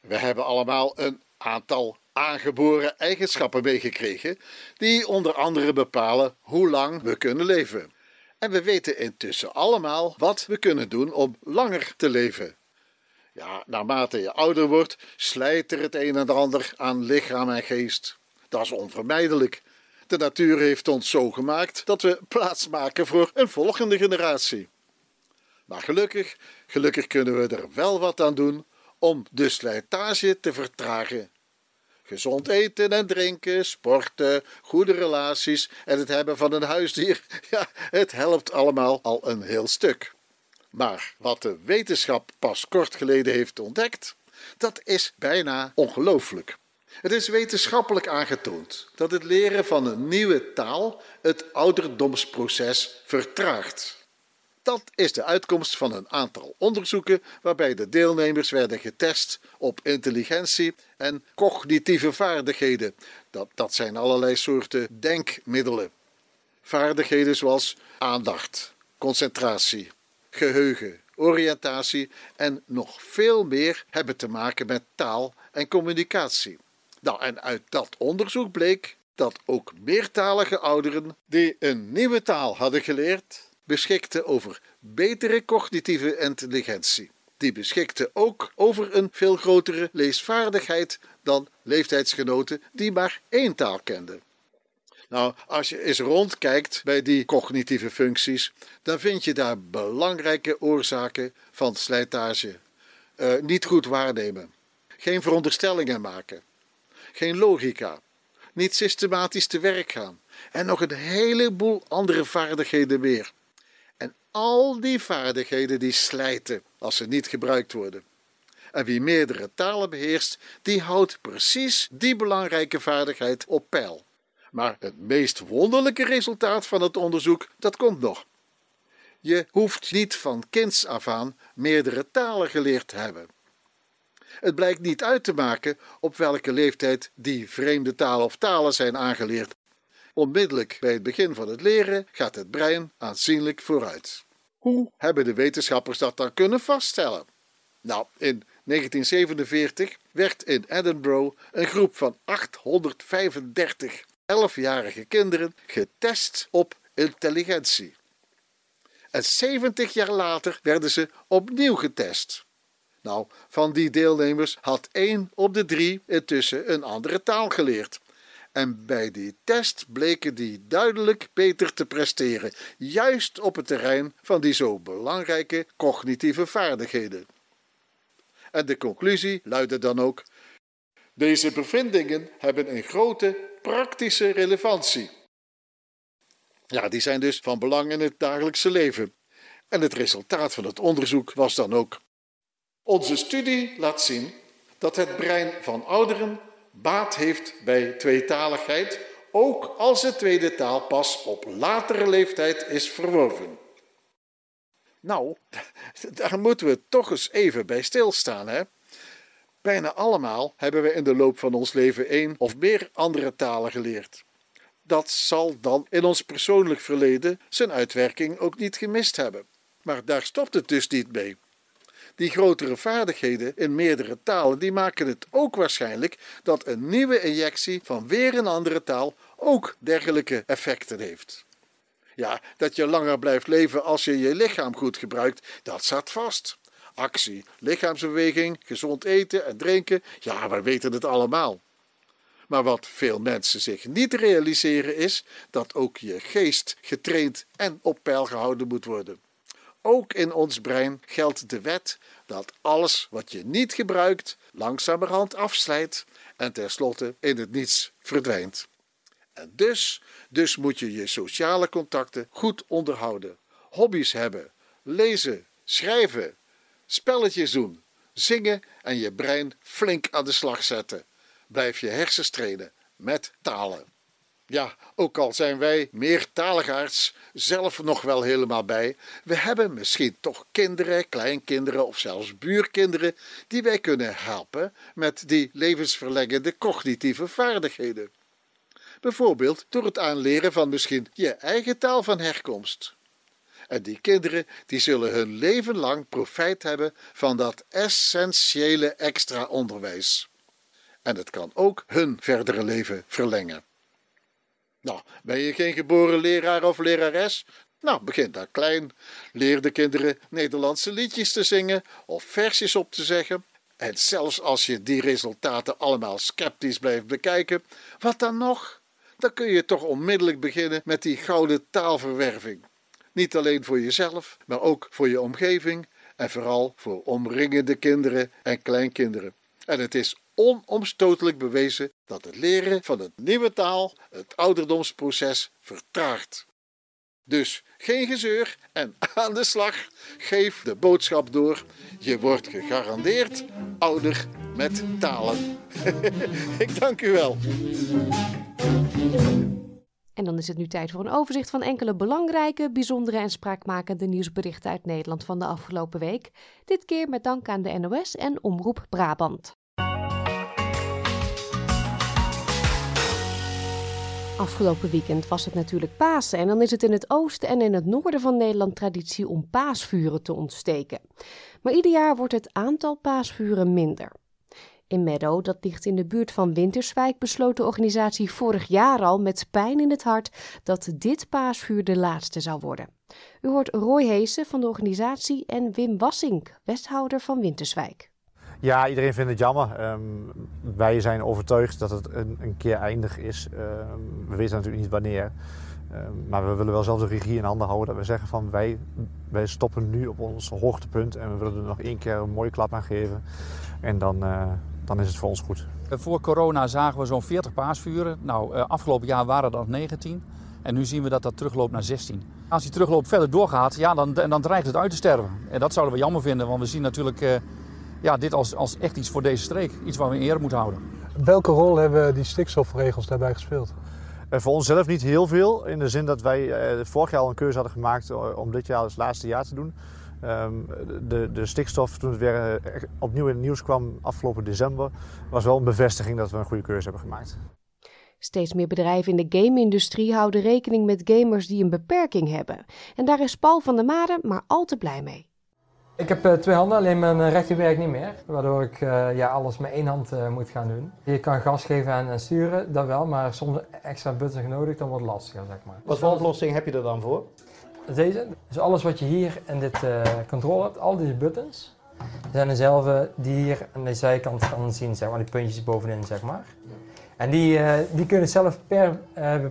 we hebben allemaal een aantal aangeboren eigenschappen meegekregen, die onder andere bepalen hoe lang we kunnen leven. En we weten intussen allemaal wat we kunnen doen om langer te leven. Ja, naarmate je ouder wordt, slijt er het een en ander aan lichaam en geest. Dat is onvermijdelijk. De natuur heeft ons zo gemaakt dat we plaats maken voor een volgende generatie. Maar gelukkig, gelukkig kunnen we er wel wat aan doen om de slijtage te vertragen. Gezond eten en drinken, sporten, goede relaties en het hebben van een huisdier, ja, het helpt allemaal al een heel stuk. Maar wat de wetenschap pas kort geleden heeft ontdekt, Dat is bijna ongelooflijk. Het is wetenschappelijk aangetoond dat het leren van een nieuwe taal het ouderdomsproces vertraagt. Dat is de uitkomst van een aantal onderzoeken waarbij de deelnemers werden getest op intelligentie en cognitieve vaardigheden. Dat, dat zijn allerlei soorten denkmiddelen. Vaardigheden zoals aandacht, concentratie, geheugen, oriëntatie en nog veel meer hebben te maken met taal en communicatie. Nou, en uit dat onderzoek bleek dat ook meertalige ouderen die een nieuwe taal hadden geleerd, beschikten over betere cognitieve intelligentie. Die beschikten ook over een veel grotere leesvaardigheid dan leeftijdsgenoten die maar één taal kenden. Nou, als je eens rondkijkt bij die cognitieve functies, dan vind je daar belangrijke oorzaken van slijtage. Uh, niet goed waarnemen, geen veronderstellingen maken, geen logica, niet systematisch te werk gaan en nog een heleboel andere vaardigheden meer. En al die vaardigheden die slijten als ze niet gebruikt worden. En wie meerdere talen beheerst, die houdt precies die belangrijke vaardigheid op peil. Maar het meest wonderlijke resultaat van het onderzoek, dat komt nog. Je hoeft niet van kinds af aan meerdere talen geleerd te hebben. Het blijkt niet uit te maken op welke leeftijd die vreemde talen of talen zijn aangeleerd. Onmiddellijk bij het begin van het leren gaat het brein aanzienlijk vooruit. Hoe hebben de wetenschappers dat dan kunnen vaststellen? Nou, in 1947 werd in Edinburgh een groep van 835 11-jarige kinderen getest op intelligentie. En 70 jaar later werden ze opnieuw getest. Nou, van die deelnemers had één op de drie intussen een andere taal geleerd. En bij die test bleken die duidelijk beter te presteren, juist op het terrein van die zo belangrijke cognitieve vaardigheden. En de conclusie luidde dan ook: deze bevindingen hebben een grote praktische relevantie. Ja, die zijn dus van belang in het dagelijkse leven. En het resultaat van het onderzoek was dan ook onze studie laat zien dat het brein van ouderen baat heeft bij tweetaligheid, ook als de tweede taal pas op latere leeftijd is verworven. Nou, daar moeten we toch eens even bij stilstaan, hè? Bijna allemaal hebben we in de loop van ons leven één of meer andere talen geleerd. Dat zal dan in ons persoonlijk verleden zijn uitwerking ook niet gemist hebben. Maar daar stopt het dus niet mee die grotere vaardigheden in meerdere talen, die maken het ook waarschijnlijk dat een nieuwe injectie van weer een andere taal ook dergelijke effecten heeft. Ja, dat je langer blijft leven als je je lichaam goed gebruikt, dat staat vast. Actie, lichaamsbeweging, gezond eten en drinken, ja, we weten het allemaal. Maar wat veel mensen zich niet realiseren is dat ook je geest getraind en op peil gehouden moet worden. Ook in ons brein geldt de wet dat alles wat je niet gebruikt langzamerhand afslijt en tenslotte in het niets verdwijnt. En dus, dus moet je je sociale contacten goed onderhouden, hobby's hebben, lezen, schrijven, spelletjes doen, zingen en je brein flink aan de slag zetten. Blijf je hersens trainen met talen. Ja, ook al zijn wij meertaligaards zelf nog wel helemaal bij, we hebben misschien toch kinderen, kleinkinderen of zelfs buurkinderen die wij kunnen helpen met die levensverlengende cognitieve vaardigheden. Bijvoorbeeld door het aanleren van misschien je eigen taal van herkomst. En die kinderen die zullen hun leven lang profijt hebben van dat essentiële extra onderwijs. En het kan ook hun verdere leven verlengen. Nou, ben je geen geboren leraar of lerares? Nou, begin daar klein. Leer de kinderen Nederlandse liedjes te zingen of versjes op te zeggen. En zelfs als je die resultaten allemaal sceptisch blijft bekijken, wat dan nog? Dan kun je toch onmiddellijk beginnen met die gouden taalverwerving. Niet alleen voor jezelf, maar ook voor je omgeving en vooral voor omringende kinderen en kleinkinderen. En het is onomstotelijk bewezen dat het leren van een nieuwe taal het ouderdomsproces vertraagt. Dus geen gezeur en aan de slag. Geef de boodschap door. Je wordt gegarandeerd ouder met talen. Ik dank u wel. En dan is het nu tijd voor een overzicht van enkele belangrijke, bijzondere en spraakmakende nieuwsberichten uit Nederland van de afgelopen week. Dit keer met dank aan de NOS en Omroep Brabant. Afgelopen weekend was het natuurlijk Pasen en dan is het in het oosten en in het noorden van Nederland traditie om paasvuren te ontsteken. Maar ieder jaar wordt het aantal paasvuren minder. In Meadow, dat ligt in de buurt van Winterswijk, besloot de organisatie vorig jaar al met pijn in het hart dat dit paasvuur de laatste zou worden. U hoort Roy Heesen van de organisatie en Wim Wassink, wethouder van Winterswijk. Ja, iedereen vindt het jammer. Ehm, wij zijn overtuigd dat het een, een keer eindig is. Ehm, we weten natuurlijk niet wanneer. Ehm, maar we willen wel zelf de regie in handen houden. Dat we zeggen van wij, wij stoppen nu op ons hoogtepunt en we willen er nog één keer een mooie klap aan geven. En dan, uh, dan is het voor ons goed. Eh, voor corona zagen we zo'n 40 paasvuren. Nou, uh, afgelopen jaar waren dat 19. En nu zien we dat dat terugloopt naar 16. Als die terugloop verder doorgaat, ja, dan, dan dreigt het uit te sterven. En dat zouden we jammer vinden, want we zien natuurlijk ja, dit als, als echt iets voor deze streek. Iets waar we in eer moeten houden. Welke rol hebben die stikstofregels daarbij gespeeld? Uh, voor onszelf niet heel veel. In de zin dat wij uh, vorig jaar al een keuze hadden gemaakt om dit jaar als laatste jaar te doen. Um, de, de, stikstof, toen het weer opnieuw in het nieuws kwam afgelopen december, was wel een bevestiging dat we een goede keuze hebben gemaakt. Steeds meer bedrijven in de game-industrie houden rekening met gamers die een beperking hebben. En daar is Paul van der Made maar al te blij mee. Ik heb uh, twee handen, alleen mijn rechter werkt niet meer. Waardoor ik uh, ja, alles met één hand uh, moet gaan doen. Je kan gas geven en, en, sturen, dat wel, maar soms extra buttons nodig, dan wordt het lastiger, zeg maar. Wat voor oplossing heb je er dan voor? Deze. Dus alles wat je hier in dit controle hebt, al deze buttons, zijn dezelfde die hier aan de zijkant kan zien, zeg maar, die puntjes bovenin, zeg maar. En die, die kun je zelf per,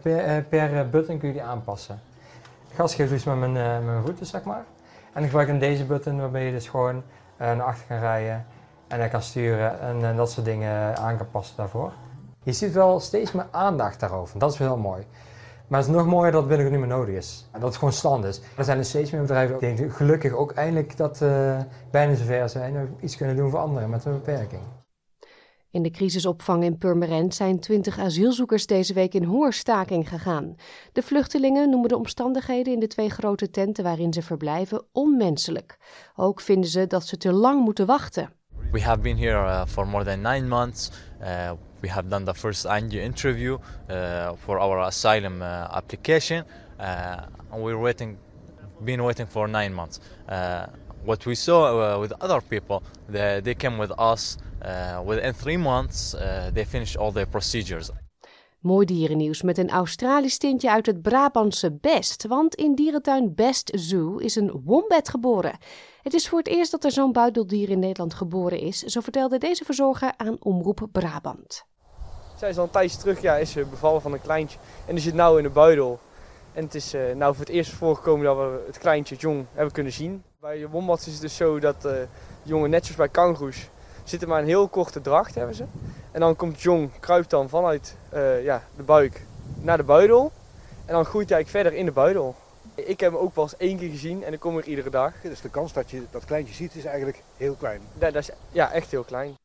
per, per, button kun je die aanpassen. Gas geven dus met mijn, met mijn voeten, zeg maar. En ik gebruik een deze button waarmee je dus gewoon uh, naar achter kan rijden en dan kan sturen en, en, dat soort dingen aan kan passen daarvoor. Je ziet wel steeds meer aandacht daarover. Dat is wel heel mooi. Maar het is nog mooier dat het binnenkort niet meer nodig is. En dat het gewoon stand is. Er zijn dus steeds meer bedrijven, denk gelukkig ook eindelijk dat uh, bijna zover zijn, en iets kunnen doen voor anderen met een beperking. In de crisisopvang in Purmerend zijn twintig asielzoekers deze week in hongerstaking gegaan. De vluchtelingen noemen de omstandigheden in de twee grote tenten waarin ze verblijven onmenselijk. Ook vinden ze dat ze te lang moeten wachten. We have been here uh, for more than nine months. Uh, we have done the first interview uh, for our asylum application. We're waiting, been waiting for nine months. Uh, what we saw with other people, they, they came with us uh, within three months, uh, they finished all their procedures. Mooi dierennieuws met een Australisch tintje uit het Brabantse Best. Want in dierentuin Best Zoo is een wombat geboren. Het is voor het eerst dat er zo'n buideldier in Nederland geboren is. Zo vertelde deze verzorger aan Omroep Brabant. Zij is al een tijdje terug, ja, is bevallen van een kleintje. En die zit nu in de buidel. En het is uh, nou voor het eerst voorgekomen dat we het kleintje, jong, hebben kunnen zien. Bij wombats is het dus zo dat uh, jongen, net zoals bij kangoeroes, zitten maar een heel korte dracht hebben ze. En dan komt Jong, kruipt dan vanuit uh, ja, de buik naar de buidel. En dan groeit hij eigenlijk verder in de buidel. Ik heb hem ook pas één keer gezien en ik kom er iedere dag. Dus de kans dat je dat kleintje ziet is eigenlijk heel klein. Ja, dat is, ja echt heel klein.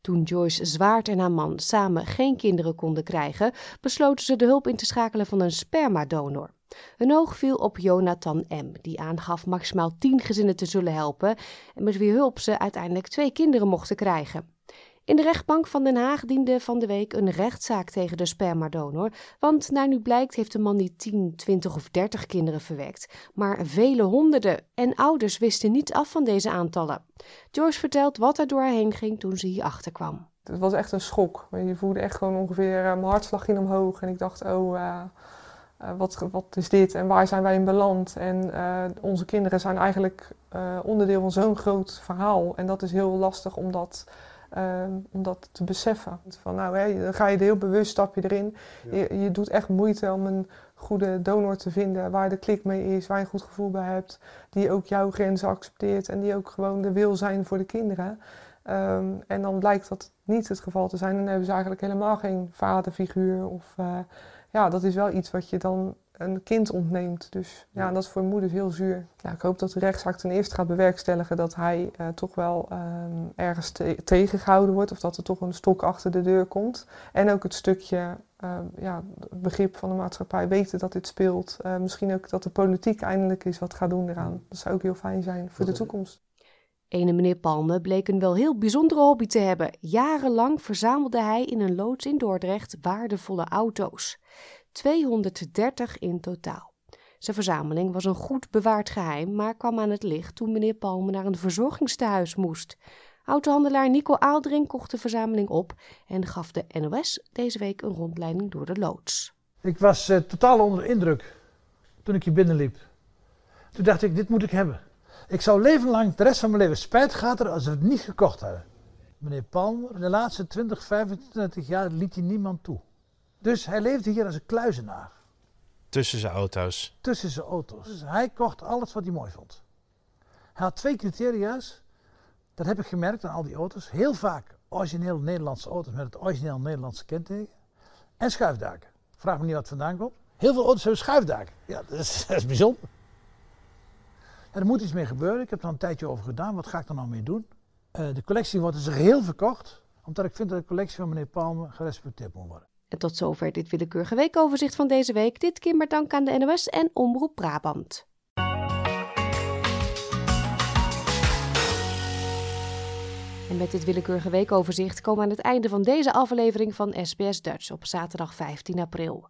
Toen Joyce Zwaard en haar man samen geen kinderen konden krijgen, besloten ze de hulp in te schakelen van een spermadonor. Hun oog viel op Jonathan M., die aangaf maximaal tien gezinnen te zullen helpen en met wie hulp ze uiteindelijk twee kinderen mochten krijgen. In de rechtbank van Den Haag diende van de week een rechtszaak tegen de spermadonor, want naar nu blijkt heeft de man niet 10, 20 of 30 kinderen verwekt, maar vele honderden en ouders wisten niet af van deze aantallen. Joyce vertelt wat er door haar heen ging toen ze hierachter kwam. Het was echt een schok. Je voelde echt gewoon ongeveer, uh, mijn hartslag ging omhoog en ik dacht, oh, uh, uh, wat, wat is dit en waar zijn wij in beland? En onze kinderen zijn eigenlijk onderdeel van zo'n groot verhaal en dat is heel lastig om dat om dat te beseffen. Van, nou, hè, dan ga je er heel bewust, stap je erin. Je, je, doet echt moeite om een goede donor te vinden waar de klik mee is, waar je een goed gevoel bij hebt, die ook jouw grenzen accepteert en die ook gewoon de wil zijn voor de kinderen. Ehm, en dan blijkt dat niet het geval te zijn. Dan hebben ze eigenlijk helemaal geen vaderfiguur. Of, ja, dat is wel iets wat je dan een kind ontneemt. Dus ja, dat is voor moeders heel zuur. Ja, ik hoop dat de rechtszaak ten eerste gaat bewerkstelligen dat hij uh, toch wel ehm, ergens te tegengehouden wordt. Of dat er toch een stok achter de deur komt. En ook het stukje ehm, ja, begrip van de maatschappij weten dat dit speelt. Uh, misschien ook dat de politiek eindelijk eens wat gaat doen eraan. Dat zou ook heel fijn zijn voor de toekomst. Ene meneer Palme bleek een wel heel bijzondere hobby te hebben. Jarenlang verzamelde hij in een loods in Dordrecht waardevolle auto's. 230 in totaal. Zijn verzameling was een goed bewaard geheim, maar kwam aan het licht toen meneer Palme naar een verzorgingstehuis moest. Autohandelaar Nico Aaldring kocht de verzameling op en gaf de NOS deze week een rondleiding door de loods. Ik was uh, totaal onder indruk toen ik hier binnenliep. Toen dacht ik, dit moet ik hebben. Ik zou leven lang, de rest van mijn leven, spijt gehad als we het niet gekocht hadden. Meneer Palmer, de laatste 20, 25 jaar liet hij niemand toe. Dus hij leefde hier als een kluizenaar. Tussen zijn auto's. Tussen zijn auto's. Dus hij kocht alles wat hij mooi vond. Hij had twee criteria's. Dat heb ik gemerkt aan al die auto's. Heel vaak origineel Nederlandse auto's met het origineel Nederlandse kenteken. En schuifdaken. Vraag me niet wat vandaan komt. Heel veel auto's hebben schuifdaken. Ja, dat is, dat is bijzonder. Er moet iets mee gebeuren. Ik heb er een tijdje over gedaan. Wat ga ik er nou mee doen? Uh, de collectie wordt dus geheel verkocht. Omdat ik vind dat de collectie van meneer Palme gerespecteerd moet worden. En tot zover dit willekeurige weekoverzicht van deze week. Dit keer met dank aan de NOS en Omroep Brabant. En met dit willekeurige weekoverzicht komen we aan het einde van deze aflevering van SBS Dutch op zaterdag 15 april.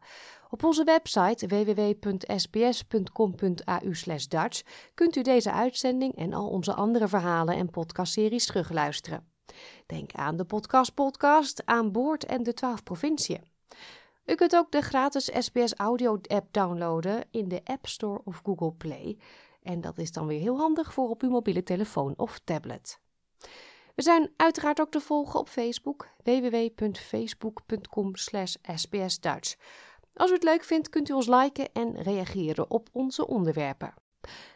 Op onze website www.sbs.com.au/dutch kunt u deze uitzending en al onze andere verhalen en podcastseries terugluisteren. Denk aan de Podcast Podcast, Aan Boord en de 12 provinciën. U kunt ook de gratis SBS Audio app downloaden in de App Store of Google Play. En dat is dan weer heel handig voor op uw mobiele telefoon of tablet. We zijn uiteraard ook te volgen op Facebook, www.facebook.com sbsduits. Als u het leuk vindt, kunt u ons liken en reageren op onze onderwerpen.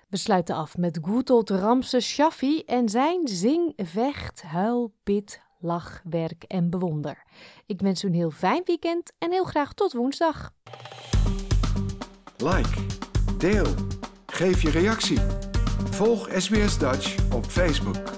We sluiten af met Goetold Ramse Shaffi en zijn zing, vecht, huil, bid, lach, werk en bewonder. Ik wens u een heel fijn weekend en heel graag tot woensdag. Like, deel, geef je reactie. Volg SBS Dutch op Facebook.